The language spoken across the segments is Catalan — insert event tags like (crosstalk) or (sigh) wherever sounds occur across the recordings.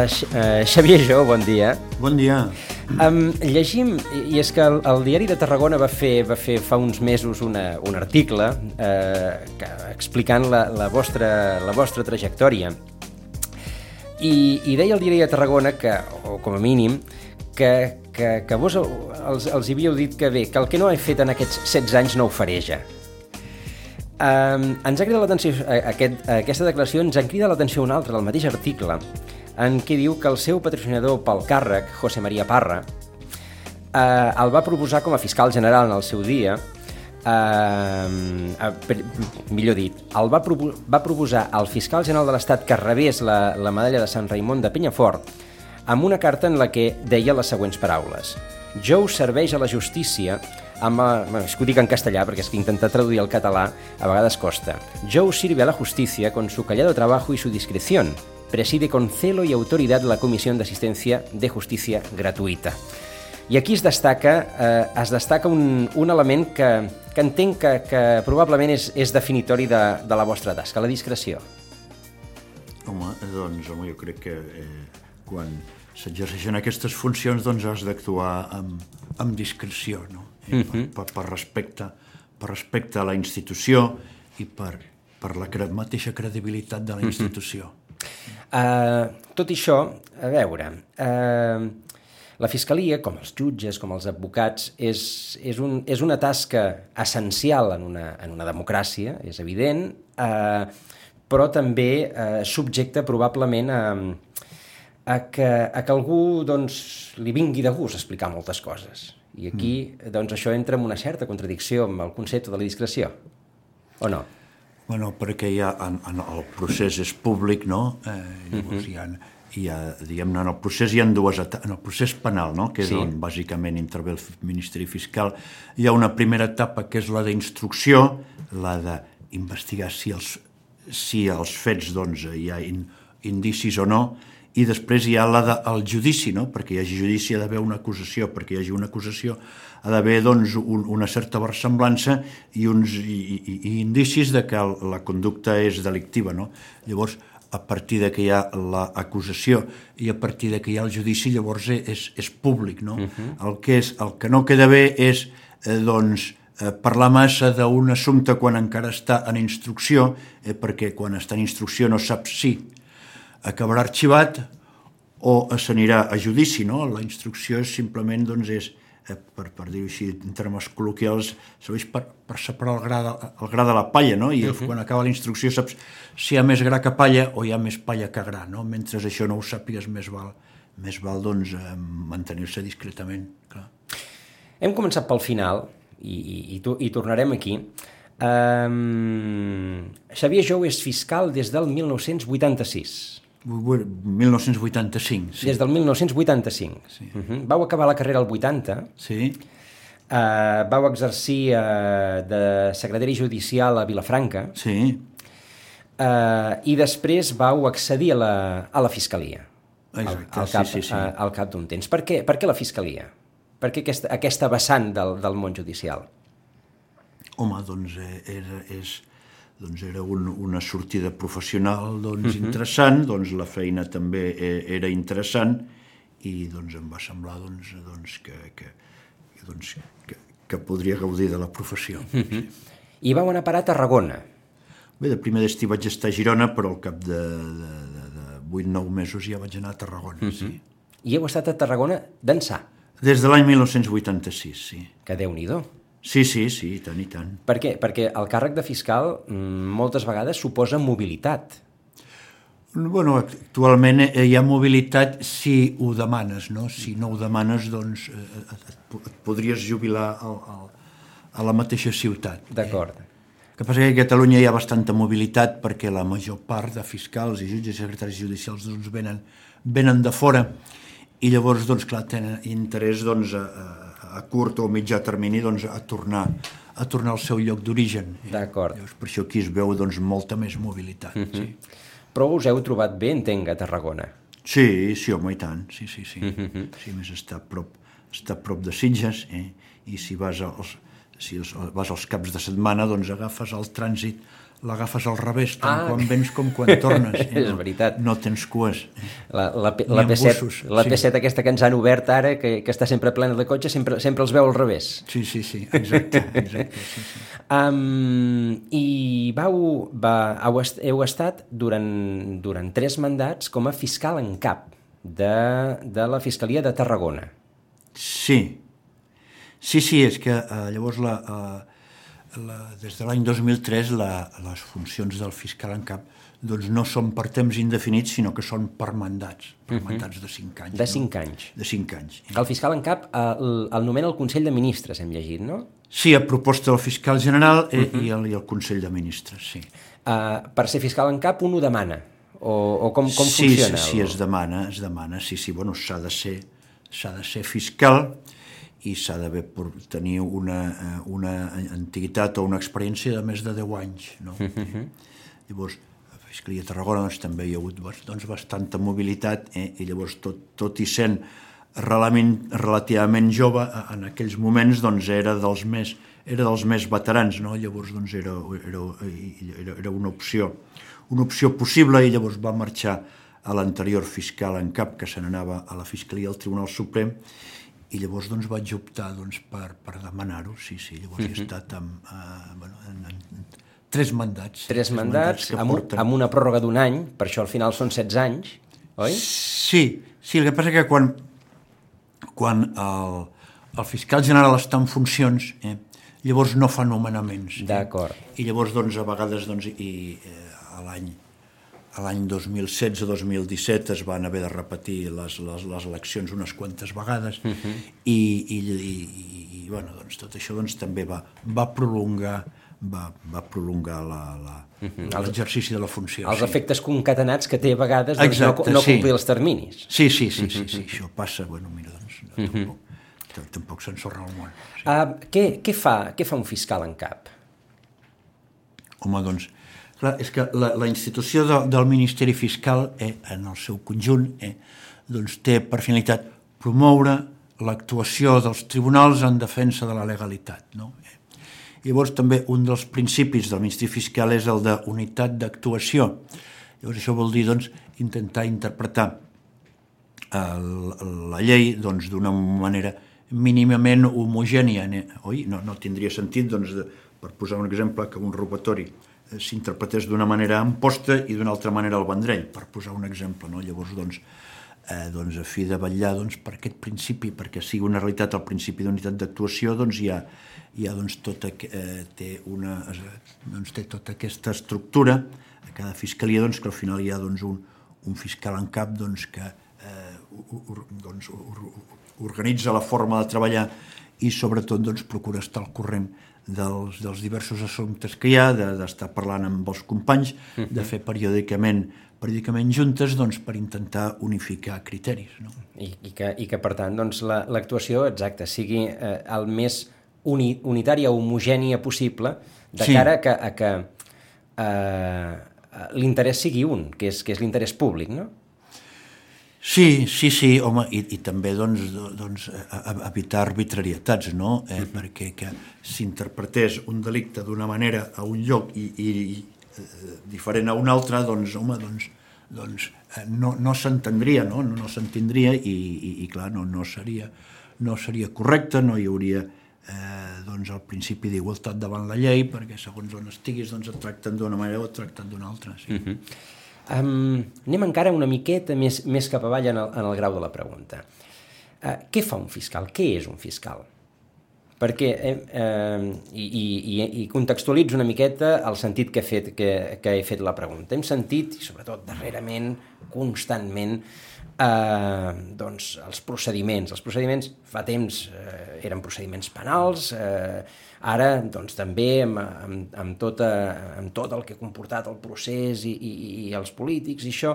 Uh, Xavier Jo, bon dia. Bon dia. Um, llegim, i és que el, el Diari de Tarragona va fer, va fer fa uns mesos una, un article uh, que, explicant la, la, vostra, la vostra trajectòria. I, I deia el Diari de Tarragona que, o com a mínim, que, que, que vos els, els havíeu dit que bé, que el que no he fet en aquests 16 anys no ho faré ja. Um, ens ha cridat l'atenció, aquest, aquesta declaració ens en crida l'atenció una altra, del mateix article, en què diu que el seu patrocinador pel càrrec, José María Parra, eh, el va proposar com a fiscal general en el seu dia, eh, eh, millor dit, el va, propo va proposar al fiscal general de l'Estat que rebés la, la medalla de Sant Raimon de Penyafort amb una carta en la que deia les següents paraules. Joe serveix a la justícia amb... Bueno, és que ho dic en castellà perquè és que intentar traduir al català a vegades costa. Joe sirve a la justicia con su callado trabajo y su discreción, preside con celo y autoridad la Comissió d'Assistència de Justícia Gratuïta. I aquí es destaca, eh, es destaca un, un element que, que entenc que, que probablement és, és definitori de, de la vostra tasca, la discreció. Home, doncs, home, jo crec que eh, quan s'exerceixen aquestes funcions doncs has d'actuar amb, amb discreció, no? I mm -hmm. per, per, per, respecte, per respecte a la institució i per, per la cre mateixa credibilitat de la institució. Mm -hmm. Uh, tot això, a veure, uh, la Fiscalia, com els jutges, com els advocats, és, és, un, és una tasca essencial en una, en una democràcia, és evident, uh, però també uh, subjecta probablement a, a, que, a que algú doncs, li vingui de gust explicar moltes coses. I aquí mm. doncs, això entra en una certa contradicció amb el concepte de la discreció, o no? Bueno, perquè ja en, en el procés és públic, no? Eh, llavors uh -huh. hi ha, hi ha diguem-ne, en el procés hi ha dues etapes, en el procés penal, no? que és sí. on bàsicament intervé el Ministeri Fiscal, hi ha una primera etapa que és la d'instrucció, la d'investigar si els, si els fets doncs, hi ha in, indicis o no, i després hi ha la del judici, no? perquè hi hagi judici ha d'haver una acusació, perquè hi hagi una acusació ha d'haver doncs, un, una certa versemblança i uns i, i, i indicis de que la conducta és delictiva. No? Llavors, a partir de que hi ha l'acusació i a partir de que hi ha el judici, llavors és, és públic. No? Uh -huh. el, que és, el que no queda bé és eh, doncs, eh, parlar massa d'un assumpte quan encara està en instrucció, eh, perquè quan està en instrucció no saps si acabarà arxivat o s'anirà a judici. No? La instrucció simplement doncs, és eh, per, per dir-ho així en termes col·loquials, serveix per, per separar el gra, de, el gra de la palla, no? I uh -huh. quan acaba la instrucció saps si hi ha més gra que palla o hi ha més palla que gra, no? Mentre això no ho sàpigues, més val, més val doncs, eh, mantenir-se discretament, clar. Hem començat pel final, i, i, i, i tornarem aquí. Um, Xavier Jou és fiscal des del 1986. 1985, sí. Des del 1985. Sí. Uh -huh. Vau acabar la carrera al 80. Sí. Uh, vau exercir uh, de secretari judicial a Vilafranca. Sí. Uh, I després vau accedir a la, a la Fiscalia. Exacte, al, al cap, sí, sí, sí. Uh, al cap d'un temps. Per què, per què la Fiscalia? Per què aquesta, aquesta vessant del, del món judicial? Home, doncs eh, era, és doncs era un, una sortida professional doncs, uh mhm. -huh. interessant, doncs la feina també e, era interessant i doncs em va semblar doncs, doncs, que, que, doncs, que, que podria gaudir de la professió. Uh -huh. sí. I vau anar a parar a Tarragona? Bé, de primer destí vaig estar a Girona, però al cap de, de, de, de 8-9 mesos ja vaig anar a Tarragona, uh -huh. sí. I heu estat a Tarragona d'ençà? Des de l'any 1986, sí. Que déu-n'hi-do. Sí, sí, sí, i tant, i tant. Per què? Perquè el càrrec de fiscal mm, moltes vegades suposa mobilitat. Bueno, actualment eh, hi ha mobilitat si ho demanes, no? Si no ho demanes, doncs eh, et, podries jubilar al, al, a la mateixa ciutat. D'acord. Eh? Que passa que a Catalunya hi ha bastanta mobilitat perquè la major part de fiscals i jutges i secretaris judicials doncs, venen, venen de fora i llavors, doncs, clar, tenen interès doncs, a, a a curt o mitjà termini doncs, a, tornar, a tornar al seu lloc d'origen. D'acord. Per això aquí es veu doncs, molta més mobilitat. Mhm. -huh. sí. Però us heu trobat bé, entenc, a Tarragona. Sí, sí, home, i tant. Sí, sí, sí. Mhm. -huh. Sí, més està a prop, està a prop de Sitges, eh? i si vas als, si vas als caps de setmana, doncs agafes el trànsit l'agafes al revés, tant Ah. quan vens com quan tornes. (laughs) Eh? És veritat. No tens cues. La, la, la, amb P7, bussos, la sí. P7 aquesta que ens han obert ara, que, que està sempre plena de cotxes, sempre, sempre els veu al revés. Sí, sí, sí, exacte. (laughs) exacte sí, sí. Um, I vau, va, heu estat durant, durant tres mandats com a fiscal en cap de, de la Fiscalia de Tarragona. Sí, sí, sí, és que eh, llavors la, eh, la, des de l'any 2003 la, les funcions del fiscal en cap doncs no són per temps indefinits, sinó que són per mandats, per mandats de 5 anys. De no? cinc anys. De 5 anys. El fiscal en cap eh, el, el nomena el Consell de Ministres, hem llegit, no? Sí, a proposta del fiscal general eh, i, el, i el Consell de Ministres, sí. Uh, per ser fiscal en cap un ho demana? O, o com, com sí, funciona? Sí, sí, el- es demana, es demana, sí, sí, bueno, s'ha de ser, s'ha de ser fiscal i s'ha d'haver tenir una, eh, una antiguitat o una experiència de més de 10 anys, no? Llavors, a Fiscalia de Tarragona doncs, també hi ha hagut doncs, bastanta mobilitat eh? i llavors tot, tot i sent relativament, relativament jove, a- en aquells moments doncs, era dels més era dels més veterans, no? llavors doncs, era, era, era, era una opció una opció possible i llavors va marxar a l'anterior fiscal en cap que se n'anava a la Fiscalia del Tribunal Suprem i llavors doncs, vaig optar doncs, per, per demanar-ho, sí, sí, llavors he estat amb, eh, bueno, en, en, tres mandats. Tres mandats, que amb, porten. amb una pròrroga d'un any, per això al final són 16 anys, oi? Sí, sí, el que passa que quan, quan el, el fiscal general està en funcions, eh, llavors no fa nomenaments. Eh? D'acord. I llavors, doncs, a vegades, doncs, i, eh, a l'any l'any 2016-2017 es van haver de repetir les, les, les eleccions unes quantes vegades uh -huh. i, i, i, i, i bueno, doncs, tot això doncs, també va, va prolongar va, va prolongar l'exercici de la funció. Els sí. efectes concatenats que té a vegades doncs, Exacte, no, no sí. complir els terminis. Sí, sí, sí, sí, sí, això passa, bueno, mira, doncs, tampoc, t- tampoc s'ensorra el món. Sí. Uh, què, què, fa, què fa un fiscal en cap? Home, doncs, clar, és que la, la institució de, del Ministeri Fiscal, eh, en el seu conjunt, eh, doncs té per finalitat promoure l'actuació dels tribunals en defensa de la legalitat. No? Eh, Llavors, també un dels principis del Ministeri Fiscal és el de unitat d'actuació. Llavors, això vol dir, doncs, intentar interpretar el, la llei doncs, d'una manera mínimament homogènia, ne- oi? No, no tindria sentit, doncs, de, per posar un exemple, que un robatori eh, s'interpretés d'una manera en posta i d'una altra manera al vendrell, per posar un exemple. No? Llavors, doncs, eh, doncs, a fi de vetllar doncs, per aquest principi, perquè sigui una realitat el principi d'unitat d'actuació, doncs hi ha, hi ha doncs, tota, eh, té, una, doncs, té tota aquesta estructura a cada fiscalia doncs, que al final hi ha doncs, un, un fiscal en cap doncs, que eh, or, doncs, or, organitza la forma de treballar i sobretot doncs, procura estar al corrent dels, dels diversos assumptes que hi ha, de- d'estar de, parlant amb els companys, de fer periòdicament periòdicament juntes doncs, per intentar unificar criteris. No? I, i, que, i que, per tant, doncs, la- l'actuació, exacta, sigui eh, el més uni, unitària homogènia possible de Sí. cara a que, a que eh, l'interès sigui un, que és, que és l'interès públic, no? Sí, sí, sí, home, i, i també doncs, do- doncs, a- a- evitar arbitrarietats, no? Eh, Perquè que s'interpretés un delicte d'una manera a un lloc i, i, i eh, diferent a un altre, doncs, home, doncs, doncs eh, no, no s'entendria, no? No, no s'entendria i, i, i, clar, no, no, seria, no seria correcte, no hi hauria eh, doncs, el principi d'igualtat davant la llei, perquè segons on estiguis doncs, et tracten d'una manera o et tracten d'una altra. Sí. Um, anem encara una miqueta més, més cap avall en el, en el grau de la pregunta. Uh, què fa un fiscal? Què és un fiscal? Perquè, eh, eh, i, i, i contextualitzo una miqueta el sentit que he, fet, que, que he fet la pregunta. Hem sentit, i sobretot darrerament, constantment, eh, doncs, els procediments. Els procediments fa temps eh, eren procediments penals, eh, ara doncs, també amb, amb, amb, tota, amb tot el que ha comportat el procés i, i, i els polítics i això,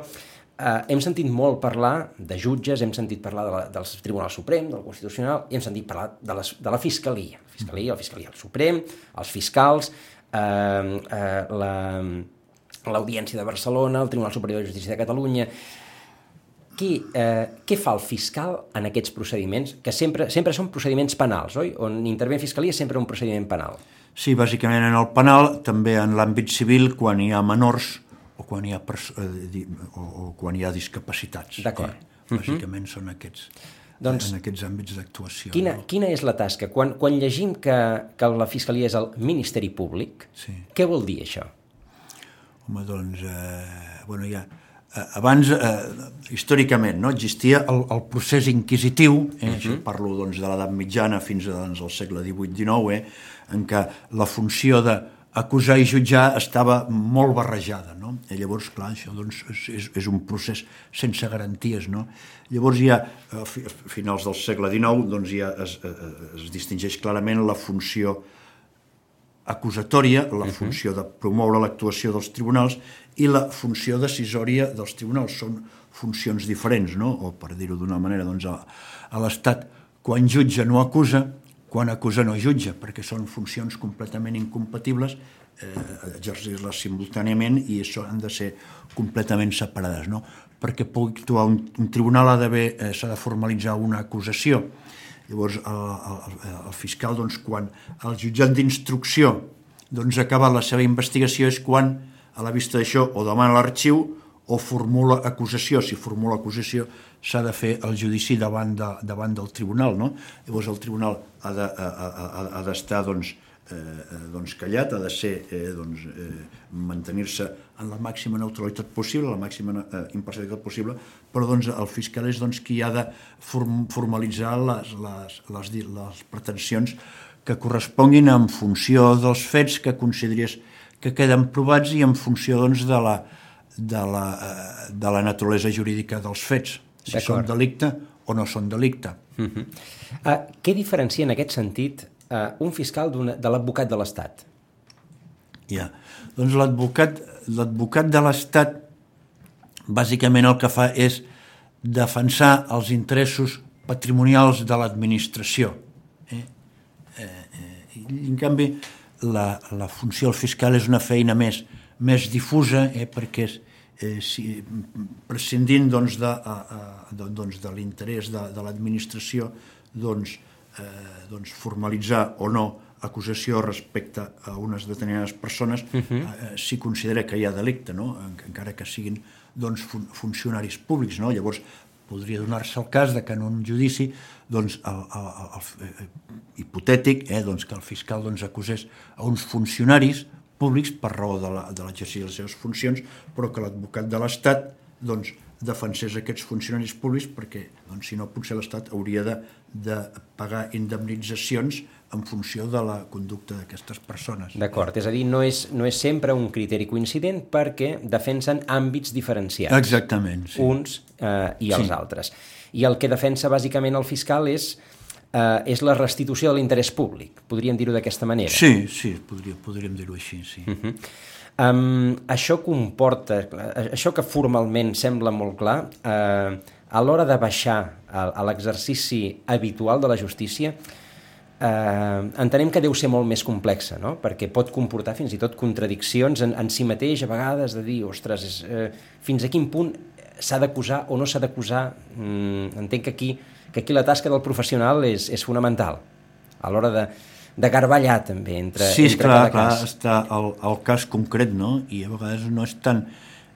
eh, hem sentit molt parlar de jutges, hem sentit parlar de la, del Tribunal Suprem, del Constitucional, i hem sentit parlar de, les, de la Fiscalia. La Fiscalia, la Fiscalia del Suprem, els fiscals, eh, eh, la- l'Audiència de Barcelona, el Tribunal Superior de Justícia de Catalunya... Qui, eh, què fa el fiscal en aquests procediments? Que sempre, sempre són procediments penals, oi? On intervé Fiscalia sempre un procediment penal. Sí, bàsicament en el penal, també en l'àmbit civil, quan hi ha menors o quan hi ha, eh, o, o quan hi ha discapacitats. D'acord. Eh? Bàsicament uh -huh. són aquests, doncs, en aquests àmbits d'actuació. Quina, no? quina és la tasca? Quan, quan llegim que, que la Fiscalia és el Ministeri Públic, sí. què vol dir això? Home, doncs, eh, bueno, ja... Eh, abans, eh, històricament, no, existia el, el procés inquisitiu, eh, uh -huh. això parlo doncs, de l'edat mitjana fins doncs, al segle XVIII-XIX, eh, en què la funció d'acusar i jutjar estava molt barrejada. No? I llavors, clar, això doncs, és, és un procés sense garanties. No? Llavors ja, a finals del segle XIX, doncs ja es, es distingeix clarament la funció acusatòria, la funció de promoure l'actuació dels tribunals i la funció decisòria dels tribunals. Són funcions diferents, no? o per dir-ho d'una manera, doncs a, a l'Estat, quan jutja no acusa, quan acusa no jutja, perquè són funcions completament incompatibles, eh, exercir-les simultàniament i això han de ser completament separades. No? Perquè pugui actuar un, un tribunal eh, s'ha de formalitzar una acusació. Llavors, el, el, el fiscal, doncs, quan el jutjat d'instrucció doncs, acaba la seva investigació és quan, a la vista d'això, o demana l'arxiu o formula acusació. Si formula acusació, s'ha de fer el judici davant, de, davant del tribunal. No? Llavors el tribunal ha d'estar de, doncs, eh, doncs callat, ha de ser eh, doncs, eh, mantenir-se en la màxima neutralitat possible, la màxima eh, imparcialitat possible, però doncs, el fiscal és doncs, qui ha de form formalitzar les, les, les, les pretensions que corresponguin en funció dels fets que consideries que queden provats i en funció doncs, de, la, de, la, eh, de la naturalesa jurídica dels fets si són delicte o no són delicte. Uh -huh. uh, què diferencia en aquest sentit uh, un fiscal de l'advocat de l'Estat? Ja, doncs l'advocat de l'Estat bàsicament el que fa és defensar els interessos patrimonials de l'administració. Eh? Eh, eh, en canvi, la, la funció fiscal és una feina més, més difusa eh, perquè és, eh, si, prescindint doncs, de, a, a, doncs, de l'interès de, de l'administració doncs, eh, doncs formalitzar o no acusació respecte a unes determinades persones uh -huh. eh, si considera que hi ha delicte, no? encara que siguin doncs, fun funcionaris públics. No? Llavors, podria donar-se el cas de que en un judici doncs, el, el, el, el, eh, hipotètic eh, doncs, que el fiscal doncs, acusés a uns funcionaris públics per raó de l'exercici de, de les seves funcions, però que l'advocat de l'Estat doncs, defensés aquests funcionaris públics perquè, doncs, si no, potser l'Estat hauria de, de pagar indemnitzacions en funció de la conducta d'aquestes persones. D'acord, és a dir, no és, no és sempre un criteri coincident perquè defensen àmbits diferenciats. Exactament, sí. Uns eh, i els sí. altres. I el que defensa bàsicament el fiscal és eh, és la restitució de l'interès públic, podríem dir-ho d'aquesta manera. Sí, sí, podria, podríem dir-ho així, sí. Uh -huh. Um, això comporta, això que formalment sembla molt clar, eh, a l'hora de baixar a, a l'exercici habitual de la justícia, eh, entenem que deu ser molt més complexa, no? perquè pot comportar fins i tot contradiccions en, en si mateix, a vegades, de dir, ostres, és, eh, fins a quin punt s'ha d'acusar o no s'ha d'acusar. Mm, entenc que aquí que aquí la tasca del professional és, és fonamental a l'hora de, de garballar també entre, sí, entre clar, cada clar, cas. està el, el cas concret, no? I a vegades no és tant,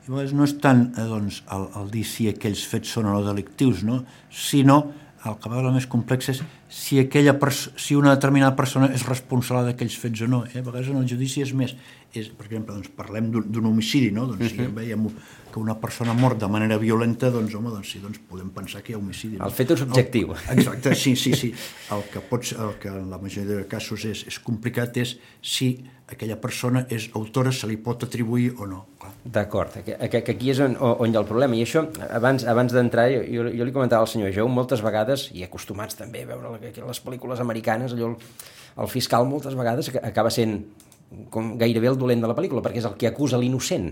a vegades no és tant eh, doncs, el, el dir si aquells fets són o no delictius, no? sinó el que va més complex és si, aquella si una determinada persona és responsable d'aquells fets o no. Eh? A vegades en el judici és més, és, per exemple, doncs, parlem d'un homicidi, no? doncs, uh -huh. si veiem que una persona mort de manera violenta, doncs, home, doncs, sí, doncs podem pensar que hi ha homicidi. No? El fet és objectiu. El, exacte, sí, sí, sí. El que, pots, el que en la majoria de casos és, és complicat és si aquella persona és autora, se li pot atribuir o no. D'acord, que, que, que aquí és on, on hi ha el problema. I això, abans, abans d'entrar, jo, jo li comentava al senyor Jou, moltes vegades, i acostumats també a veure les pel·lícules americanes, allò, el, el fiscal moltes vegades acaba sent com gairebé el dolent de la pel·lícula, perquè és el que acusa l'innocent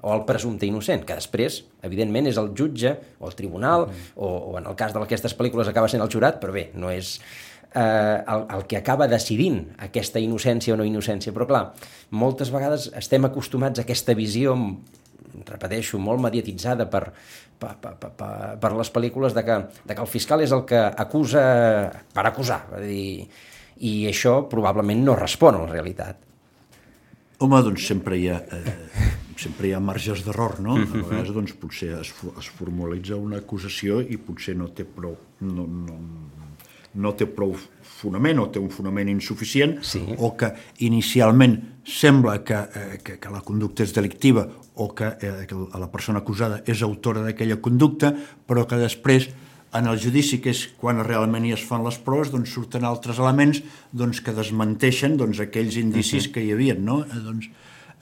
o el presumpte innocent, que després, evidentment, és el jutge o el tribunal, mm. o, o en el cas d'aquestes pel·lícules acaba sent el jurat, però bé, no és eh, el, el que acaba decidint aquesta innocència o no innocència. Però clar, moltes vegades estem acostumats a aquesta visió, repeteixo, molt mediatitzada per, per, per, per, per les pel·lícules de que, de que el fiscal és el que acusa per acusar, és dir, i això probablement no respon a la realitat. Home, doncs sempre hi ha, eh, sempre hi ha marges d'error, no? A vegades doncs, potser es, es formalitza una acusació i potser no té prou, no, no, no té prou fonament o té un fonament insuficient sí. o que inicialment sembla que, eh, que, que la conducta és delictiva o que, eh, que la persona acusada és autora d'aquella conducta, però que després en el judici, que és quan realment hi es fan les proves, doncs surten altres elements doncs, que desmenteixen doncs, aquells indicis uh -huh. que hi havia. No? Eh, doncs,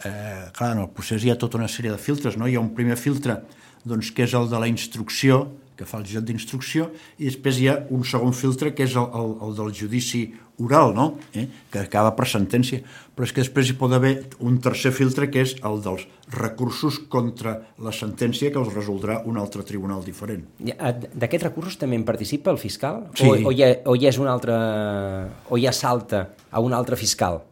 eh, clar, en el procés hi ha tota una sèrie de filtres. No? Hi ha un primer filtre doncs, que és el de la instrucció, que fa el jutjat d'instrucció, i després hi ha un segon filtre, que és el, el, el del judici oral, no? eh? que acaba per sentència. Però és que després hi pot haver un tercer filtre, que és el dels recursos contra la sentència, que els resoldrà un altre tribunal diferent. D'aquests recursos també en participa el fiscal? Sí. O, o, hi ha, o hi és un altre... o hi ha salta a un altre fiscal?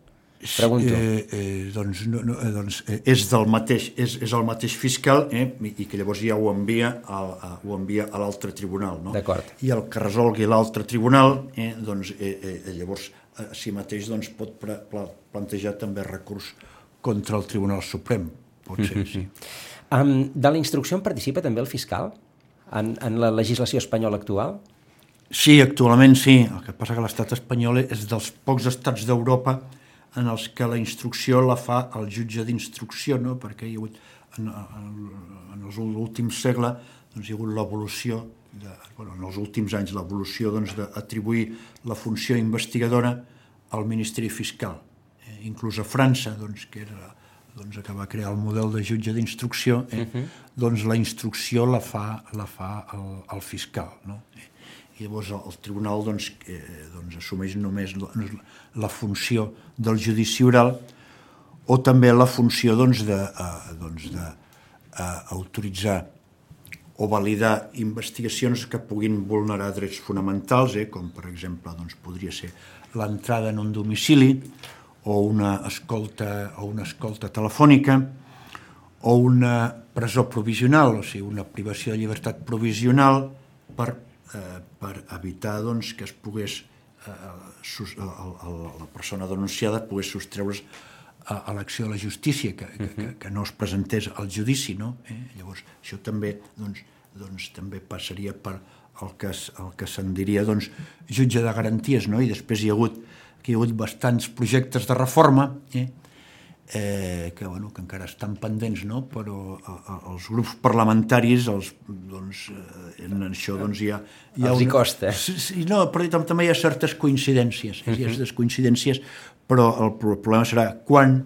Pregunto. Eh, eh, doncs, no, no, eh, doncs eh, és del mateix, és, és el mateix fiscal eh, i que llavors ja ho envia, al, a, ho envia a l'altre tribunal. No? D'acord. I el que resolgui l'altre tribunal, eh, doncs eh, eh, llavors a si mateix doncs, pot pre, pla, plantejar també recurs contra el Tribunal Suprem. Pot ser, sí. Um, de la instrucció en participa també el fiscal en, en la legislació espanyola actual? Sí, actualment sí. El que passa que l'estat espanyol és dels pocs estats d'Europa en els que la instrucció la fa el jutge d'instrucció, no? perquè hi ha hagut, en, en, en els últims segles doncs, hi ha hagut l'evolució, bueno, en els últims anys l'evolució doncs, d'atribuir la funció investigadora al Ministeri Fiscal. Eh, inclús a França, doncs, que era doncs, que va crear el model de jutge d'instrucció, eh, uh -huh. doncs la instrucció la fa, la fa el, el fiscal. No? Eh, i llavors el, el tribunal doncs, eh, doncs assumeix només la, la funció del judici oral o també la funció doncs, de, eh, doncs, de eh, autoritzar o validar investigacions que puguin vulnerar drets fonamentals, eh, com per exemple doncs, podria ser l'entrada en un domicili o una escolta, o una escolta telefònica o una presó provisional, o sigui, una privació de llibertat provisional per eh, per evitar doncs, que es pogués eh, sus, el, el, la persona denunciada pogués sostreure's a, a l'acció de la justícia, que, que, que, que no es presentés al judici, no? Eh? Llavors, això també, doncs, doncs, també passaria per el que, el que se'n diria doncs, jutge de garanties, no? I després hi ha hagut, hi ha hagut bastants projectes de reforma, eh? Eh, que, bueno, que encara estan pendents, no? però a, a, els grups parlamentaris, els, doncs, eh, en això doncs, hi ha... Hi ha els una... hi costa. Sí, no, però també hi ha certes coincidències, uh -huh. hi ha certes coincidències, però el problema serà quan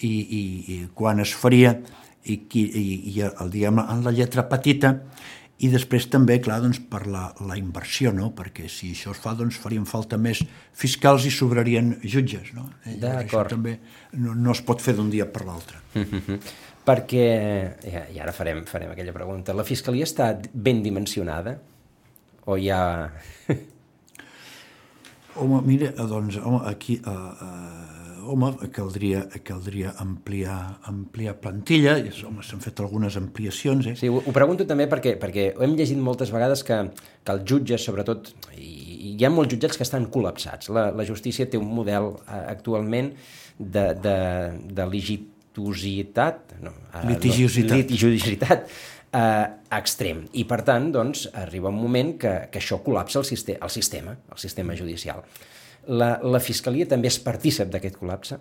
i, i, i quan es faria i, i, i, i el, diguem, en la lletra petita i després també, clar, doncs, per la, la inversió, no? perquè si això es fa, doncs farien falta més fiscals i sobrarien jutges. No? Això també no, no es pot fer d'un dia per l'altre. (laughs) perquè, i ara farem, farem aquella pregunta, la Fiscalia està ben dimensionada? O hi ha... home, mira, doncs, home, aquí... Uh, uh, home, caldria, caldria ampliar, ampliar plantilla, i home, s'han fet algunes ampliacions. Eh? Sí, ho, ho pregunto també perquè, perquè hem llegit moltes vegades que, que els jutges, sobretot, i hi ha molts jutjats que estan col·lapsats. La, la justícia té un model eh, actualment de, de, de legitositat, no, eh, litigiositat, no, litigiositat eh, extrem. I, per tant, doncs, arriba un moment que, que això col·lapsa el, sistema, el sistema, el sistema judicial la, la Fiscalia també és partícip d'aquest col·lapse?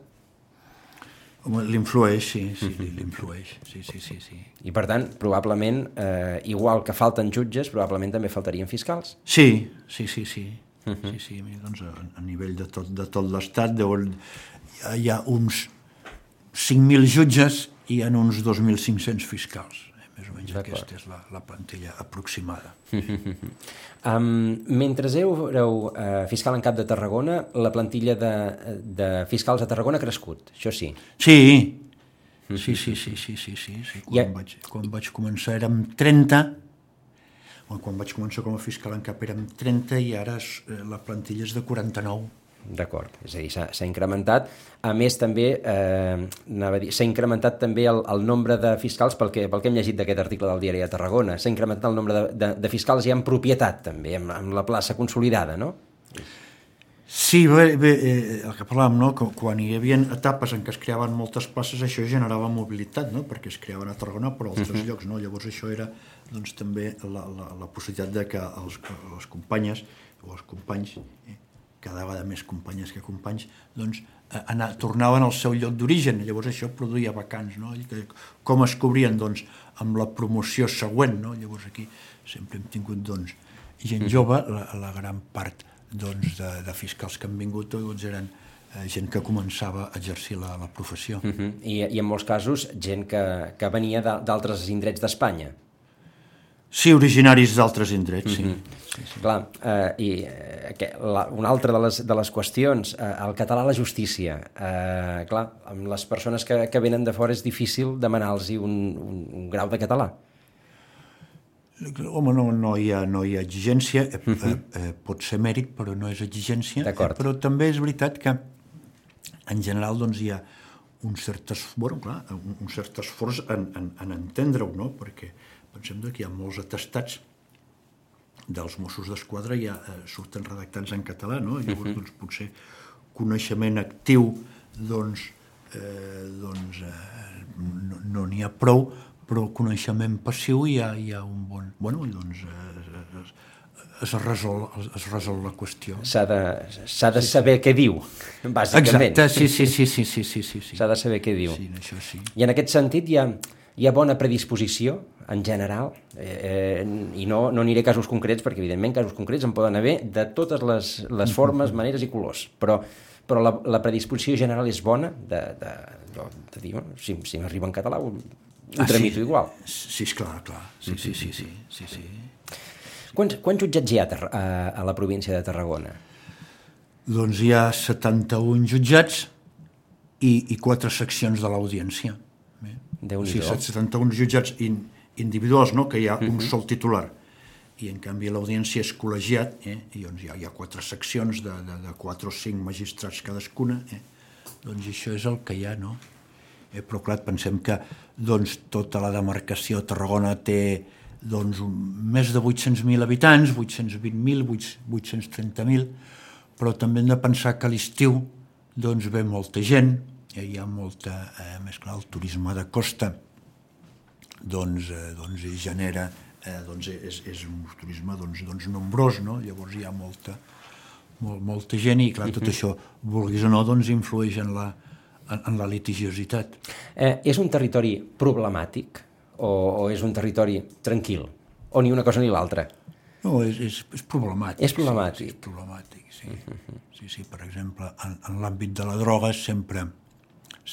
Home, l'influeix, sí, sí, l'influeix, sí, sí, sí, sí. I per tant, probablement, eh, igual que falten jutges, probablement també faltarien fiscals. Sí, sí, sí, sí. Uh -huh. Sí, sí, doncs a, a nivell de tot, de tot l'Estat hi ha uns 5.000 jutges i hi ha uns 2.500 fiscals. Més o menys aquesta és la, la plantilla aproximada. (laughs) um, mentre éreu uh, fiscal en cap de Tarragona, la plantilla de, de fiscals a Tarragona ha crescut, això sí. Sí, sí, sí, sí, sí, sí, sí, sí. Quan, ha... vaig, quan vaig començar érem 30, quan vaig començar com a fiscal en cap érem 30 i ara eh, la plantilla és de 49. D'acord, és a dir, s'ha incrementat. A més, també, eh, s'ha incrementat també el, el nombre de fiscals, pel que, pel que hem llegit d'aquest article del diari de Tarragona, s'ha incrementat el nombre de, de, de fiscals ja en propietat, també, amb, amb la plaça consolidada, no? Sí, bé, bé eh, el que parlàvem, no? que quan hi havia etapes en què es creaven moltes places, això generava mobilitat, no? perquè es creaven a Tarragona però a altres uh -huh. llocs. No? Llavors això era doncs, també la, la, la possibilitat de que els, les companyes o els companys, eh, cada vegada més companyes que companys, doncs, eh, anar, tornaven al seu lloc d'origen. Llavors això produïa vacants. No? I que, com es cobrien? Doncs amb la promoció següent. No? Llavors aquí sempre hem tingut doncs, gent jove, la, la gran part doncs, de, de fiscals que han vingut doncs eren eh, gent que començava a exercir la, la professió. Uh -huh. I, I en molts casos gent que, que venia d'altres indrets d'Espanya. Sí, originaris d'altres indrets, sí. Mhm. sí, sí. Clar, eh, i eh, que, la, una altra de les, de les qüestions, eh, el català a la justícia. Eh, clar, amb les persones que, que venen de fora és difícil demanar-los un, un, un grau de català. Home, no, no, hi ha, no hi ha exigència, uh -huh. eh, mhm. eh, pot ser mèrit, però no és exigència. Eh, però també és veritat que, en general, doncs, hi ha un cert, bueno, clar, un, un cert esforç en, en, en entendre-ho, no? perquè pensem que hi ha molts atestats dels Mossos d'Esquadra ja eh, surten redactats en català, no? Llavors, uh mhm. -huh. doncs, potser coneixement actiu, doncs, eh, doncs eh, no n'hi no ha prou, però coneixement passiu hi ha, hi ha un bon... Bueno, doncs eh, es, es, resol, es resol la qüestió. S'ha de, de saber què diu, bàsicament. Exacte, sí, sí, sí, sí, sí, sí, sí. S'ha de saber què diu. Sí, això sí. I en aquest sentit hi ha, hi ha bona predisposició, en general, eh, i no, no aniré a casos concrets, perquè evidentment casos concrets en poden haver de totes les, les formes, (laughs) maneres i colors, però, però la, la predisposició general és bona de, de, de, de dir, bueno, si, si m'arriba en català ho ah, tramito sí. igual. Sí, és clar, clar. Sí, sí, sí, sí, sí, sí. Quants, quants jutjats hi ha a, a la província de Tarragona? Doncs hi ha 71 jutjats i, i quatre seccions de l'audiència. Déu nhi sigui, 71 jutjats in, individuals, no?, que hi ha uh -huh. un mhm. sol titular i en canvi l'audiència és col·legiat eh? i doncs hi ha, hi ha quatre seccions de, de, de quatre o cinc magistrats cadascuna eh? doncs això és el que hi ha no? Eh, però clar, pensem que doncs, tota la demarcació de Tarragona té doncs, un, més de 800.000 habitants, 820.000, 830.000, però també hem de pensar que a l'estiu doncs, ve molta gent, hi ha molta, eh, més clar, el turisme de costa doncs, eh, doncs genera, eh, doncs és, és un turisme doncs, doncs nombrós, no? llavors hi ha molta, molt, molta gent i clar, tot això, vulguis o no, doncs influeix en la, en, en la litigiositat. Eh, és un territori problemàtic o, o és un territori tranquil? O ni una cosa ni l'altra? No, és, és, és problemàtic. És problemàtic. Sí, és problemàtic, sí. Uh -huh. Sí, sí, per exemple, en, en l'àmbit de la droga sempre,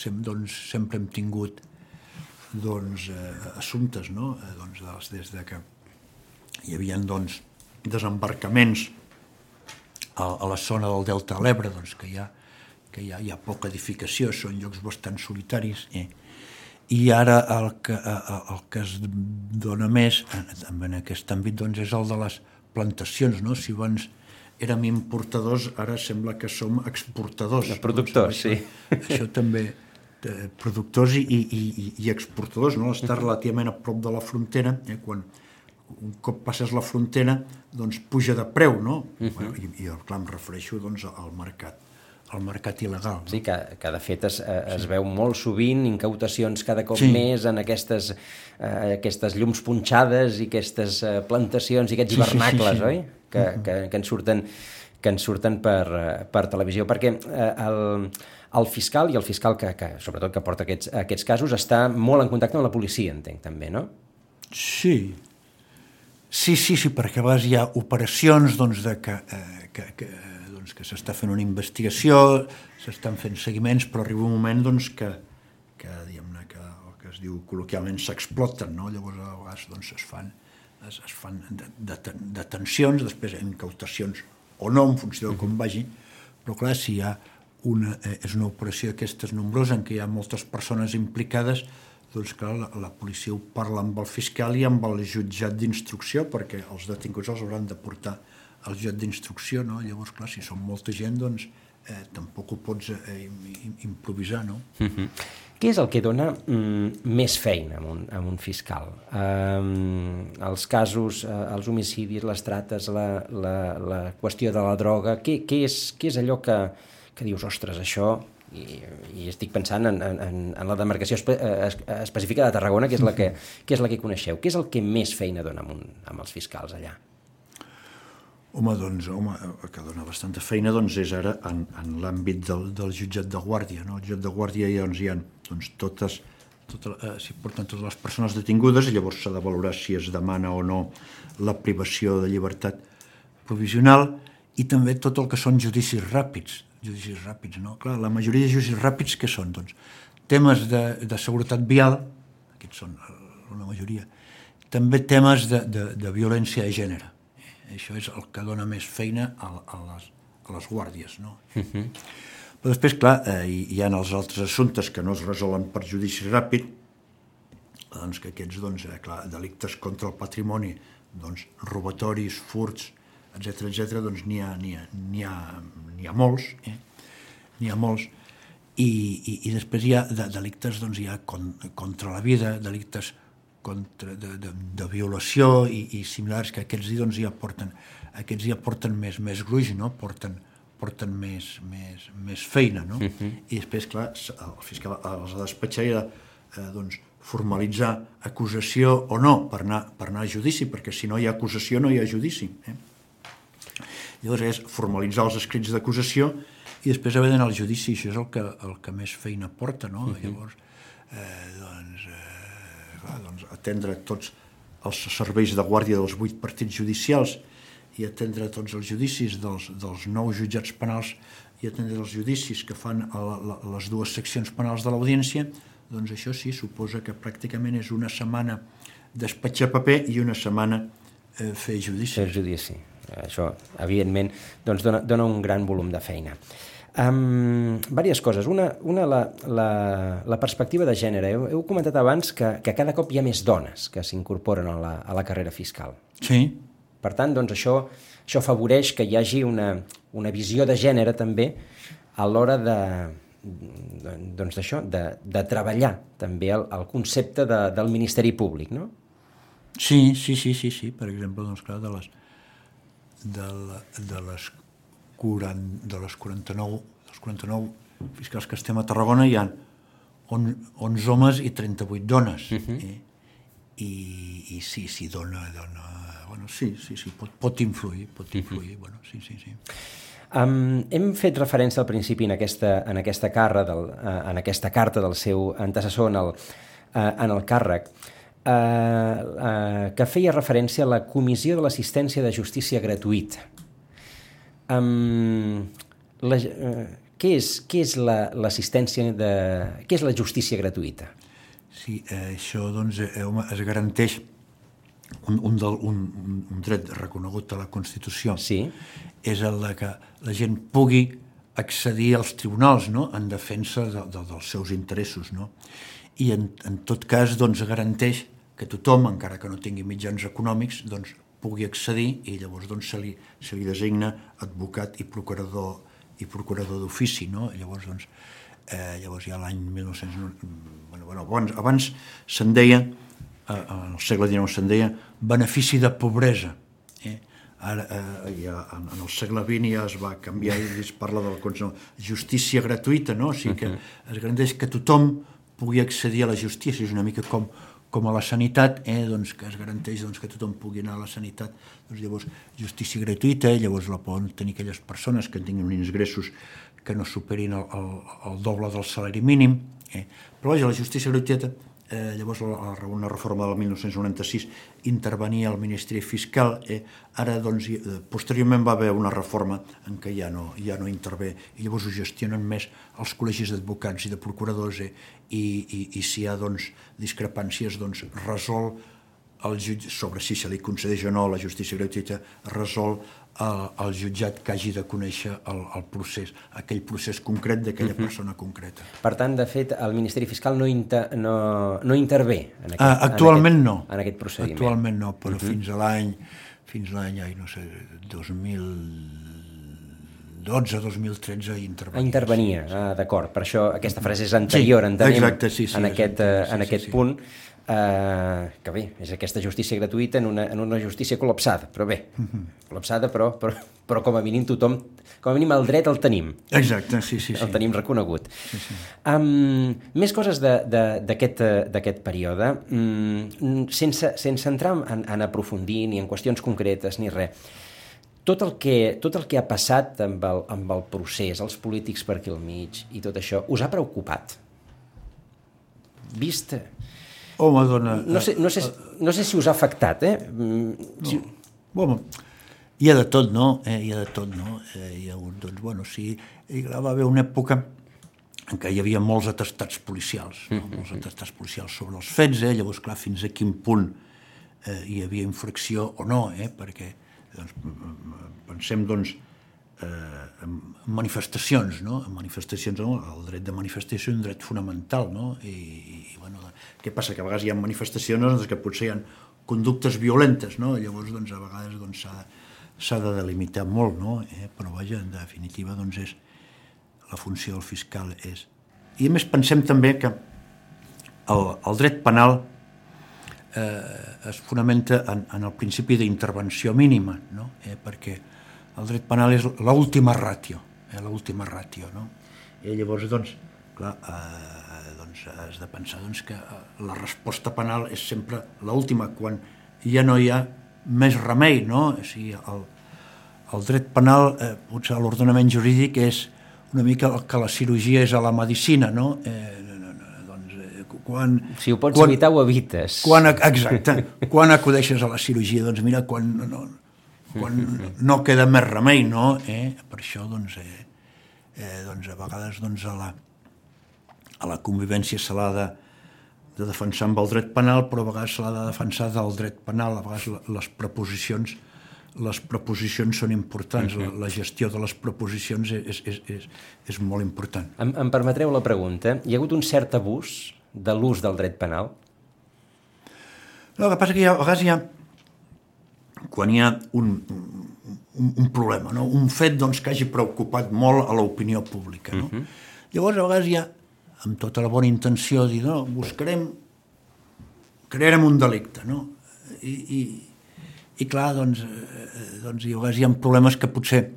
sem, doncs, sempre hem tingut doncs, eh, assumptes, no? Eh, doncs, dels, des de que hi havia doncs, desembarcaments a, a la zona del Delta de l'Ebre, doncs, que hi ha que hi ha, hi ha poca edificació, són llocs bastant solitaris, eh? i ara el que, el que es dona més en, en aquest àmbit doncs, és el de les plantacions. No? Si abans érem importadors, ara sembla que som exportadors. De productors, doncs, això, sí. Això també, eh, productors i, i, i, i exportadors, no? estar relativament a prop de la frontera, eh? quan un cop passes la frontera, doncs puja de preu, no? Uh -huh. I, i clar, em refereixo doncs, al mercat al mercat il·legal. No? Sí, que, que de fet es, es sí. veu molt sovint incautacions cada cop sí. més en aquestes, uh, aquestes llums punxades i aquestes uh, plantacions i aquests hivernacles, sí, sí, sí. oi? Que, uh -huh. que, que, ens surten, que ens surten per, uh, per televisió, perquè uh, el, el fiscal i el fiscal que, que sobretot que porta aquests, aquests casos està molt en contacte amb la policia, entenc, també, no? Sí, sí, sí, sí perquè a vegades hi ha operacions doncs, de que, eh, que, que doncs, que s'està fent una investigació, s'estan fent seguiments, però arriba un moment doncs, que, que, que el que es diu col·loquialment s'exploten, no? llavors a vegades doncs, es fan, es, es fan detencions, després incautacions o no, en funció de com vagi, però clar, si hi ha una, eh, és una operació d'aquestes nombrosa en què hi ha moltes persones implicades, doncs clar, la, la policia ho parla amb el fiscal i amb el jutjat d'instrucció perquè els detinguts els hauran de portar el joc d'instrucció, no? Llavors, clar, si som molta gent, doncs eh, tampoc ho pots eh, improvisar, no? Uh -huh. Què és el que dona mm, més feina a un, a un fiscal? Um, els casos, uh, els homicidis, les trates, la, la, la qüestió de la droga, què, què, és, què és allò que, que dius, ostres, això i, i estic pensant en, en, en la demarcació espe, es, específica de Tarragona, que és, la que, que és la que coneixeu. Què és el que més feina dona amb, un, amb els fiscals allà? Home, doncs, home, el que dona bastanta feina doncs, és ara en, en l'àmbit del, del jutjat de guàrdia. No? El jutjat de guàrdia doncs, hi ha doncs, totes, tota, eh, s'hi porten totes les persones detingudes i llavors s'ha de valorar si es demana o no la privació de llibertat provisional i també tot el que són judicis ràpids. Judicis ràpids, no? Clar, la majoria de judicis ràpids què són? Doncs temes de, de seguretat vial, aquests són la majoria, també temes de, de, de violència de gènere això és el que dona més feina a, a, les, a les guàrdies. No? Uh mhm. -huh. Però després, clar, eh, hi, hi ha els altres assumptes que no es resolen per judici ràpid, doncs que aquests, doncs, eh, clar, delictes contra el patrimoni, doncs, robatoris, furts, etc etc, doncs n'hi ha, ha, ha, ha molts, eh? n'hi ha molts, i, i, i després hi ha de, delictes, doncs, hi ha con, contra la vida, delictes contra, de, de, de violació i, i similars, que aquests doncs, ja porten, aquests ja porten més, més gruix, no? porten, porten més, més, més feina, no? Uh -huh. I després, clar, el fiscal els ha de despatxar i ha de, eh, doncs, formalitzar acusació o no per anar, per anar a judici, perquè si no hi ha acusació no hi ha judici. Eh? Llavors és formalitzar els escrits d'acusació i després haver d'anar al judici, això és el que, el que més feina porta, no? Uh -huh. Llavors, eh, doncs, eh, clar, doncs, atendre tots els serveis de guàrdia dels vuit partits judicials i atendre tots els judicis dels, dels nou jutjats penals i atendre els judicis que fan a la, la, les dues seccions penals de l'audiència, doncs això sí, suposa que pràcticament és una setmana despatxar paper i una setmana eh, fer judici. Fer judici. Això, evidentment, doncs dona, dona un gran volum de feina. Um, diverses coses. Una, una la, la, la perspectiva de gènere. Heu, heu comentat abans que, que cada cop hi ha més dones que s'incorporen a, la, a la carrera fiscal. Sí. Per tant, doncs, això, això afavoreix que hi hagi una, una visió de gènere també a l'hora de, doncs d'això, de, de treballar també el, el concepte de, del Ministeri Públic, no? Sí, sí, sí, sí, sí. Per exemple, doncs, clar, de les, de, la, de les 40, de les 49, dels 49 fiscals que estem a Tarragona hi ha 11 homes i 38 dones. Uh -huh. eh? I, I sí, sí, dona, dona... Bueno, sí, sí, sí, pot, pot influir, pot influir, uh -huh. bueno, sí, sí, sí. Um, hem fet referència al principi en aquesta, en aquesta, carra del, uh, en aquesta carta del seu antecessor en el, uh, en el càrrec, uh, uh, que feia referència a la Comissió de l'Assistència de Justícia Gratuïta. Um, la, uh, què és, què és l'assistència la, de... què és la justícia gratuïta? Sí, eh, això doncs, eh, home, es garanteix un, un, del, un, un dret reconegut a la Constitució. Sí. És el de que la gent pugui accedir als tribunals no? en defensa de, de, dels seus interessos. No? I en, en tot cas doncs, garanteix que tothom, encara que no tingui mitjans econòmics, doncs, pugui accedir i llavors doncs, se, li, se li designa advocat i procurador i procurador d'ofici, no? Llavors, doncs, eh, llavors ja l'any 1900... Bueno, bueno, abans, abans se'n deia, eh, en el segle XIX se'n deia, benefici de pobresa. Eh? Ara, eh, ja, en, en el segle XX ja es va canviar i es parla de la justícia gratuïta, no? O sigui que es garanteix que tothom pugui accedir a la justícia, és una mica com com a la sanitat, eh, doncs, que es garanteix doncs, que tothom pugui anar a la sanitat, doncs, llavors justícia gratuïta, eh, llavors la poden tenir aquelles persones que tinguin uns ingressos que no superin el, el, el doble del salari mínim. Eh. Però vaja, la justícia gratuïta eh, llavors la, una reforma del 1996 intervenia el Ministeri Fiscal, eh, ara doncs, eh, posteriorment va haver una reforma en què ja no, ja no intervé. I llavors ho gestionen més els col·legis d'advocats i de procuradors eh, i, i, i si hi ha doncs, discrepàncies doncs, resol el jutge, sobre si se li concedeix o no la justícia gratuïta, resol el, el jutjat que hagi de conèixer el, el procés, aquell procés concret d'aquella uh mhm. -huh. persona concreta. Per tant, de fet, el Ministeri Fiscal no, inter, no, no intervé en aquest, uh, actualment en aquest, no. en aquest procediment. Actualment no, però uh mhm. -huh. fins a l'any fins l'any, no sé, 2000 2012-2013 intervenia. Intervenia, sí, sí. ah, d'acord. Per això aquesta frase és anterior, sí, entenem, exacte, sí, sí, en aquest, exacte, sí, en aquest sí, punt. Uh, que bé, és aquesta justícia gratuïta en una, en una justícia col·lapsada, però bé, uh -huh. col·lapsada, però, però, però com a mínim tothom, com a mínim el dret el tenim. Exacte, sí, sí. sí. El tenim reconegut. Sí, sí. Um, més coses d'aquest període, um, sense, sense entrar en, en aprofundir ni en qüestions concretes ni res, tot el que, tot el que ha passat amb el, amb el procés, els polítics per aquí al mig i tot això, us ha preocupat? Vist Home, dona... No sé, no sé, no sé si us ha afectat, eh? Si... No. Home, hi ha de tot, no? Eh, hi ha de tot, no? Eh, hi ha hagut, doncs, bueno, sí, hi va haver una època en què hi havia molts atestats policials, no? Mm -hmm. molts atestats policials sobre els fets, eh? llavors, clar, fins a quin punt eh, hi havia infracció o no, eh? perquè doncs, pensem, doncs, eh, en manifestacions, no? En manifestacions, no? el dret de manifestació és un dret fonamental, no? I, i bueno, què passa? Que a vegades hi ha manifestacions doncs, que potser hi ha conductes violentes, no? Llavors, doncs, a vegades doncs, s'ha doncs, de delimitar molt, no? Eh? Però, vaja, en definitiva, doncs, és, la funció del fiscal és... I a més pensem també que el, el dret penal eh, es fonamenta en, en el principi d'intervenció mínima, no? eh, perquè el dret penal és l'última ràtio, eh, l'última ràtio, no? I llavors, doncs, clar, eh, doncs has de pensar doncs, que eh, la resposta penal és sempre l'última, quan ja no hi ha més remei, no? O sigui, el, el dret penal, eh, potser l'ordenament jurídic és una mica el que la cirurgia és a la medicina, no? Eh, doncs, eh, quan, si ho pots quan, evitar, ho evites. Quan, exacte. quan acudeixes a la cirurgia? Doncs mira, quan... No, quan no queda més remei, no? Eh? Per això, doncs, eh, eh, doncs a vegades doncs, a, la, a la convivència se l'ha de, de defensar amb el dret penal, però a vegades se l'ha de defensar del dret penal, a vegades les preposicions les preposicions són importants, la, la gestió de les preposicions és, és, és, és molt important. Em, em permetreu la pregunta? Hi ha hagut un cert abús de l'ús del dret penal? No, el que passa que hi ha, a vegades hi ha, quan hi ha un, un, un problema, no? un fet doncs, que hagi preocupat molt a l'opinió pública. No? Uh mhm. -huh. Llavors, a vegades hi ha, amb tota la bona intenció, dir, no, buscarem, crearem un delicte, no? I, i, i clar, doncs, eh, doncs a vegades hi ha problemes que potser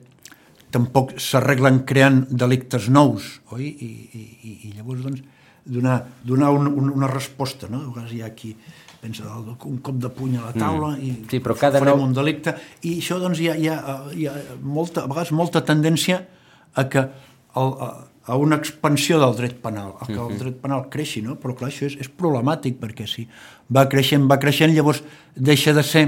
tampoc s'arreglen creant delictes nous, oi? I, i, i llavors, doncs, donar, donar un, un, una resposta, no? A vegades hi ha qui pensa un cop de puny a la taula mm. i sí, però cada farem nou... un delicte i això doncs hi ha, hi ha, hi ha molta, a vegades molta tendència a que el, a, a una expansió del dret penal, a que el mm-hmm. dret penal creixi, no? però clar, això és, és problemàtic perquè si va creixent, va creixent, llavors deixa de ser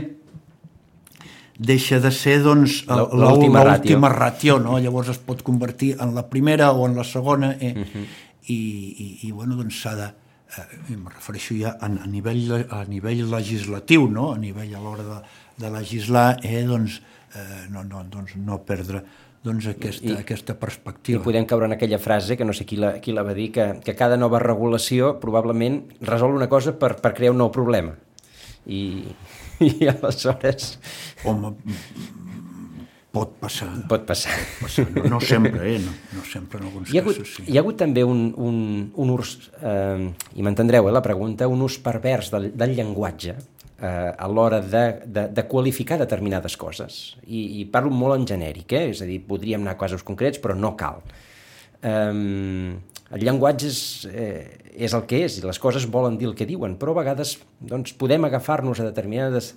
deixa de ser doncs, l'última ràtio. ràtio, no? llavors es pot convertir en la primera o en la segona eh? uh mm-hmm. -huh. i, i, i bueno, doncs s'ha de, eh, em refereixo ja a, a, nivell, a nivell legislatiu, no? a nivell a l'hora de, de legislar, eh, doncs, eh, no, no, doncs no perdre doncs, aquesta, I, aquesta perspectiva. I podem caure en aquella frase, que no sé qui la, qui la va dir, que, que cada nova regulació probablement resol una cosa per, per crear un nou problema. I, i aleshores... Home, Pot passar. Pot passar. Pot passar. No, no sempre, eh? No, no sempre en alguns hi ha hagut, casos, sí. Hi ha hagut també un, un, un ús, eh, i m'entendreu eh, la pregunta, un ús pervers del, del llenguatge eh, a l'hora de, de, de qualificar determinades coses. I, I parlo molt en genèric, eh? és a dir, podríem anar a casos concrets, però no cal. Eh, el llenguatge és, eh, és el que és, i les coses volen dir el que diuen, però a vegades doncs, podem agafar-nos a determinades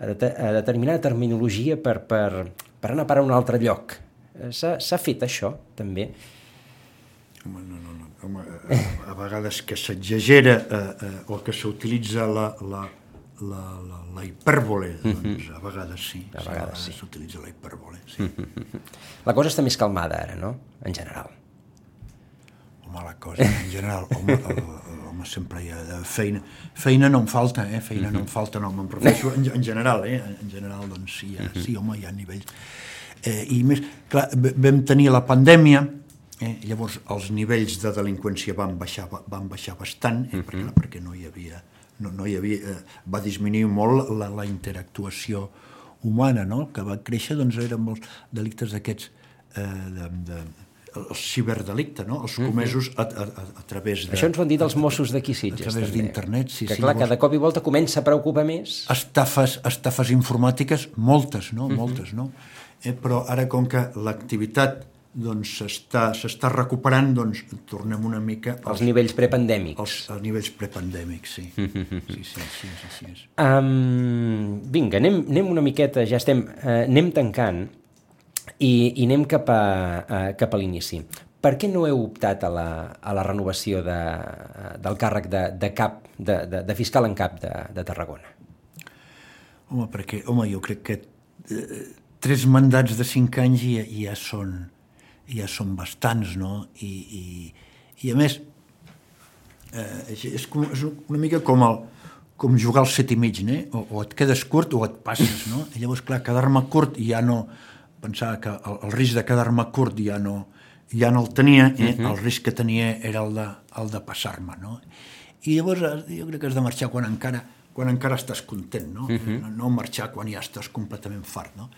a, de, a determinada terminologia per, per, per anar a parar a un altre lloc. Eh, s'ha fet això, també? Home, no, no, no. Home, a, a vegades que s'exagera eh, eh, o que s'utilitza la, la, la, la, la hipèrbole, mhm. doncs a vegades sí. A vegades sí. S'utilitza la hipèrbole, sí. (laughs) La cosa està més calmada ara, no?, en general. Home, la cosa, en general, home, el, home, sempre hi ha feina. Feina no em falta, eh? Feina no em mhm. falta, no, me'n refereixo en, en general, eh? En general, doncs sí, ha, mhm. sí, home, hi ha nivells. Eh, I més, clar, vam tenir la pandèmia, eh? llavors els nivells de delinqüència van baixar, van baixar bastant, eh? perquè, clar, perquè no hi havia, no, no hi havia, eh, va disminuir molt la, la interactuació humana, no? El que va créixer doncs, eren molts delictes d'aquests eh, de, de, el ciberdelicte, no? els comesos a, a, a, a través de... Això ens ho han dit els Mossos d'aquí Sitges, A través d'internet, sí, que, sí, clar, llavors- cada cop i volta comença a preocupar més. estafes, estafes informàtiques, moltes, no? Moltes, no? Eh, però ara, com que l'activitat doncs, s'està s'està recuperant, doncs tornem una mica Els als, nivells prepandèmics. als, als nivells prepandèmics, sí. Sí, sí, sí, sí, sí, sí. Um, vinga, anem, anem una miqueta, ja estem, uh, anem tancant i, i anem cap a, uh, cap a l'inici. Per què no heu optat a la, a la renovació de, del càrrec de, de cap, de, de, de fiscal en cap de, de Tarragona? Home, perquè, home, jo crec que eh, tres mandats de cinc anys ja, ja són ja són bastants, no? I, i, i a més, eh, és, com, és una mica com, el, com jugar al set i mig, no? o, o et quedes curt o et passes, no? I llavors, clar, quedar-me curt ja no... Pensava que el, el risc de quedar-me curt ja no, ja no el tenia, eh? Uh -huh. el risc que tenia era el de, el de passar-me, no? I llavors eh, jo crec que has de marxar quan encara, quan encara estàs content, no? Uh -huh. no? No marxar quan ja estàs completament fart, no?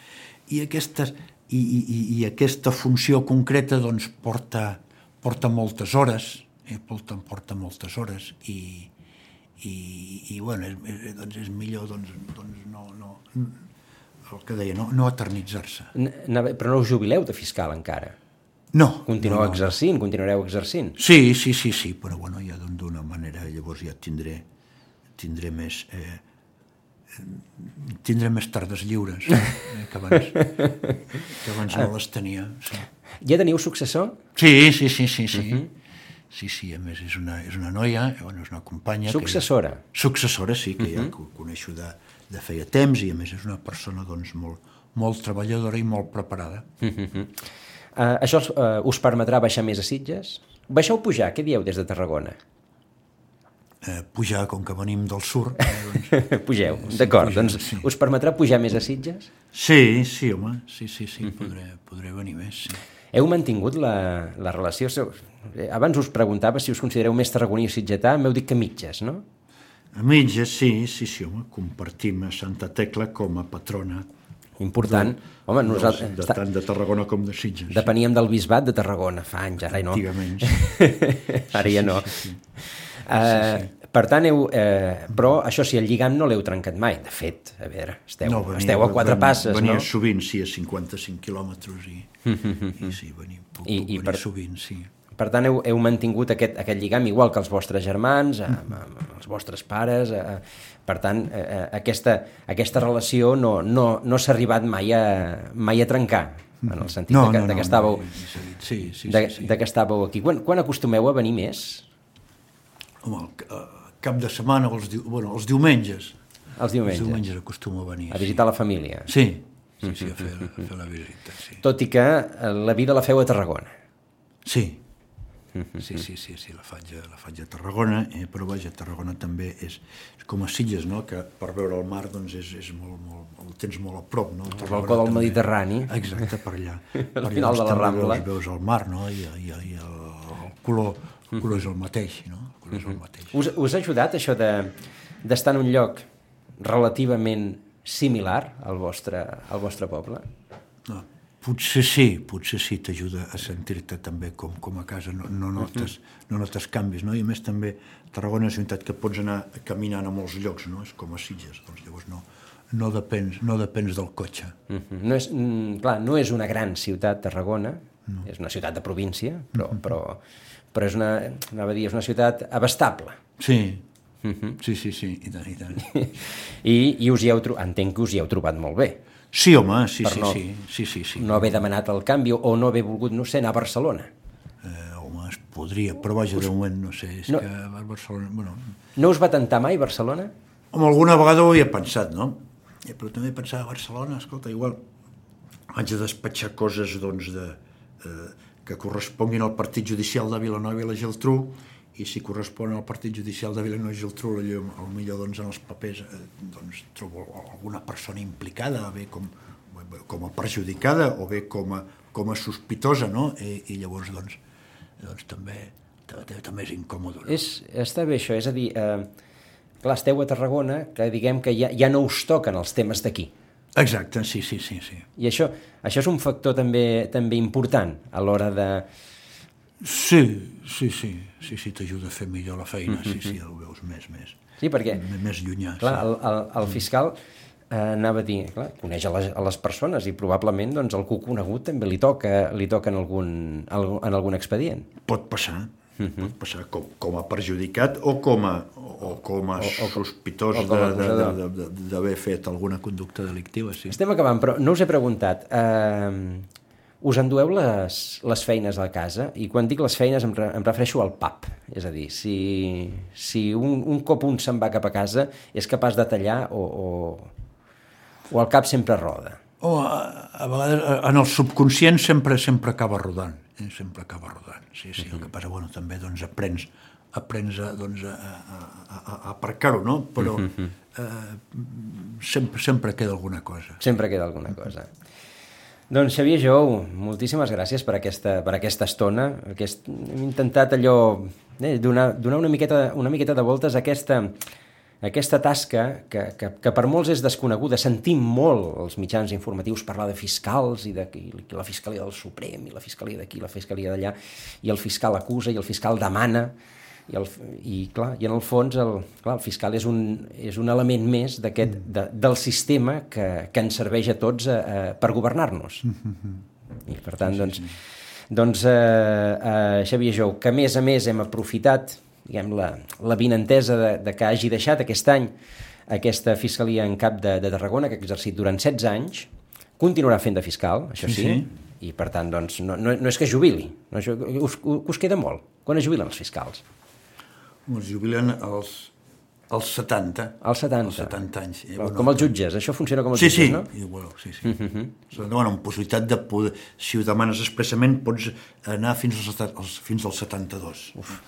I, aquestes, i, i, i- i aquesta funció concreta doncs, porta, porta moltes hores, eh? porta, porta moltes hores i, i, i bueno, és, és, doncs és millor doncs, doncs no, no, el que deia, no, no eternitzar-se. Però no us jubileu de fiscal encara. No. Continueu no, no. exercint, continuareu exercint. Sí, sí, sí, sí, però bueno, ja d'un- d'una manera llavors ja tindré, tindré més... Eh, tindré més tardes lliures eh, que abans, que abans no les tenia. Sí, Ja teniu successor? sí, sí, sí, sí. Sí, sí, sí a més és una, és una noia, bueno, és una companya... Successora. Que, successora, sí, que ja ho coneixo de, de feia temps i a més és una persona doncs, molt, molt treballadora i molt preparada. Uh, això us, uh, us permetrà baixar més a Sitges? Baixeu o pujar? Què dieu des de Tarragona? Eh, pujar, com que venim del sur, eh, doncs, (laughs) Pugeu, d'acord. pujar, Doncs sí. us permetrà pujar més a Sitges? Sí, sí, home, sí, sí, sí, podré, podré venir més, sí. Heu mantingut la, la relació? Eh, Abans us preguntava si us considereu més tarragoní o sitgetà, m'heu dit que mitges, no? A mitges, sí, sí, sí, home, compartim a Santa Tecla com a patrona Important. Home, dels, nosaltres de està, tant de Tarragona com de Sitges. depeníem del bisbat de Tarragona fa anys, ara no. Antigament. Ara ja no. Uh, per tant, heu, eh, però això sí, el lligam no l'heu trencat mai. De fet, a veure, esteu, no, venia- esteu a quatre venia- passes, venia no? sovint, sí, a 55 quilòmetres i, (laughs) i sí, venia, puc, I- puc i per- sovint, sí. Per tant, heu, heu mantingut aquest, aquest lligam igual que els vostres germans, amb, amb els vostres pares. Eh, per tant, eh, eh, aquesta, aquesta relació no, no, no s'ha arribat mai a, mai a trencar, en el sentit No, de, que, no, de, no, que estàveu, no, seguit, sí, sí, de, sí, sí. de que estàveu aquí. Quan, quan acostumeu a venir més? Home, el, ca- eh, cap de setmana, o els, diu- bueno, els diumenges. Els diumenges? Els diumenges acostumo a venir. A visitar la família. Sí, sí, sí, a (laughs) fer, a fer la visita, sí. Tot i que eh, la vida la feu a Tarragona. Sí, sí, sí, sí, sí la, faig, a- la faig a Tarragona, eh, però vaja, Tarragona també és, és com a Sitges, no?, que per veure el mar doncs és, és molt, molt, el tens molt a prop, no? El balcó del Mediterrani. Exacte, per allà. (laughs) per allà, final de la doncs, també Rambla. Veus, veus el mar, no?, i, i, i el, el color, el color és el mateix, no?, el color és el mateix. Us, us ha ajudat això de d'estar en un lloc relativament similar al vostre, al vostre poble? Potser sí, potser sí t'ajuda a sentir-te també com, com a casa, no, no, notes, no notes canvis, no? I a més també Tarragona és una ciutat que pots anar caminant a molts llocs, no? És com a Sitges, doncs llavors no, no, depens, no depens del cotxe. Mm -hmm. no és, mm, clar, no és una gran ciutat, Tarragona, no. és una ciutat de província, però, però, però és una, anava a dir, és una ciutat abastable. Sí, sí, sí, sí, i tant, i tant. (laughs) I, i us hi heu, entenc que us hi heu trobat molt bé. Sí, home, sí, sí, no- sí, sí, sí, sí. No haver demanat el canvi o no haver volgut, no sé, anar a Barcelona. Eh, home, es podria, però vaja, de moment, no sé, és No. que a Barcelona... Bueno, No us va tentar mai Barcelona? Home, alguna vegada ho he pensat, no? Eh, Però també pensava a Barcelona, escolta, igual haig de despatxar coses doncs, de, eh, que corresponguin al partit judicial de Vilanova i la Geltrú i si correspon al partit judicial de Vilanova i Geltrú potser doncs, en els papers eh, doncs, trobo alguna persona implicada, bé com, com a perjudicada o bé com a, com a sospitosa, no? I, i llavors doncs, doncs també, també, també és incòmode. No? És, està bé això, és a dir, eh, clar, esteu a Tarragona, que diguem que ja, ja no us toquen els temes d'aquí. Exacte, sí, sí, sí. sí. I això, això és un factor també també important a l'hora de... Sí, sí, sí, sí, sí t'ajuda a fer millor la feina, sí, sí, el veus més, més. Sí, perquè... Més llunyà. Clar, sí. el, el, el fiscal eh, anava a dir, clar, coneix a les, a les persones i probablement doncs, ha conegut també li toca, li toca en, algun, en algun expedient. Pot passar, uh -huh. pot passar com, com a perjudicat o com a, o com a o, o, sospitós d'haver fet alguna conducta delictiva. Sí. Estem acabant, però no us he preguntat. Eh, us endueu les, les feines a casa? I quan dic les feines em, re, em refereixo al pap. És a dir, si, si un, un cop un se'n va cap a casa és capaç de tallar o, o, o el cap sempre roda? O a, a vegades en el subconscient sempre sempre acaba rodant, eh? sempre acaba rodant. Sí, sí, uh -huh. el que passa, bueno, també doncs aprens aprens a, doncs, a, a, a, a aparcar-ho, no? Però uh (laughs) -huh. eh, sempre, sempre queda alguna cosa. Sempre queda alguna cosa. Doncs Xavier Jou, moltíssimes gràcies per aquesta, per aquesta estona. Aquest, hem intentat allò, eh, donar, donar una, miqueta, una miqueta de voltes a aquesta, aquesta tasca que, que, que per molts és desconeguda. Sentim molt els mitjans informatius parlar de fiscals i de i la Fiscalia del Suprem i la Fiscalia d'aquí, la Fiscalia d'allà, i el fiscal acusa i el fiscal demana, i, el, i, clar, i en el fons el, clar, el fiscal és un, és un element més d'aquest de, del sistema que, que ens serveix a tots a, a, per governar-nos. I per tant, doncs, doncs eh, eh, Xavier Jou, que a més a més hem aprofitat diguem, la, la vinentesa de, de que hagi deixat aquest any aquesta fiscalia en cap de, de Tarragona, que ha exercit durant 16 anys, continuarà fent de fiscal, això sí, sí, sí. i per tant, doncs, no, no, no és que jubili, no, això, us, us queda molt. Quan es jubilen els fiscals? Es jubilen els, als 70. Als 70. Als 70 anys. I, bueno, com els jutges, això funciona com els sí, jutges, sí. no? I, bueno, sí, sí. Uh -huh. bueno, amb possibilitat de poder, si ho demanes expressament, pots anar fins als, fins als 72. Uf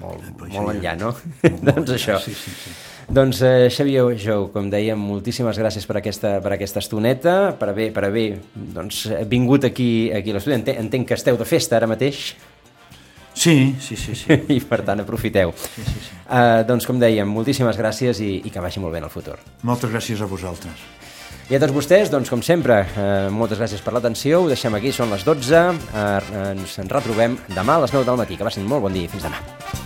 molt, eh, molt enllà, no? Molt, (laughs) doncs això. Sí, sí, sí. Doncs eh, Xavier Jou, com dèiem, moltíssimes gràcies per aquesta, per aquesta estoneta, per haver, per haver doncs, vingut aquí, aquí a l'estudi. Entenc, entenc que esteu de festa ara mateix. Sí, sí, sí. sí. (laughs) I per tant aprofiteu. Sí, sí, sí. Uh, doncs com dèiem, moltíssimes gràcies i, i que vagi molt bé en el futur. Moltes gràcies a vosaltres. I a tots vostès, doncs, com sempre, eh, moltes gràcies per l'atenció. Ho deixem aquí, són les 12. Eh, ens en retrobem demà a les 9 del matí. Que passin molt bon dia. Fins demà.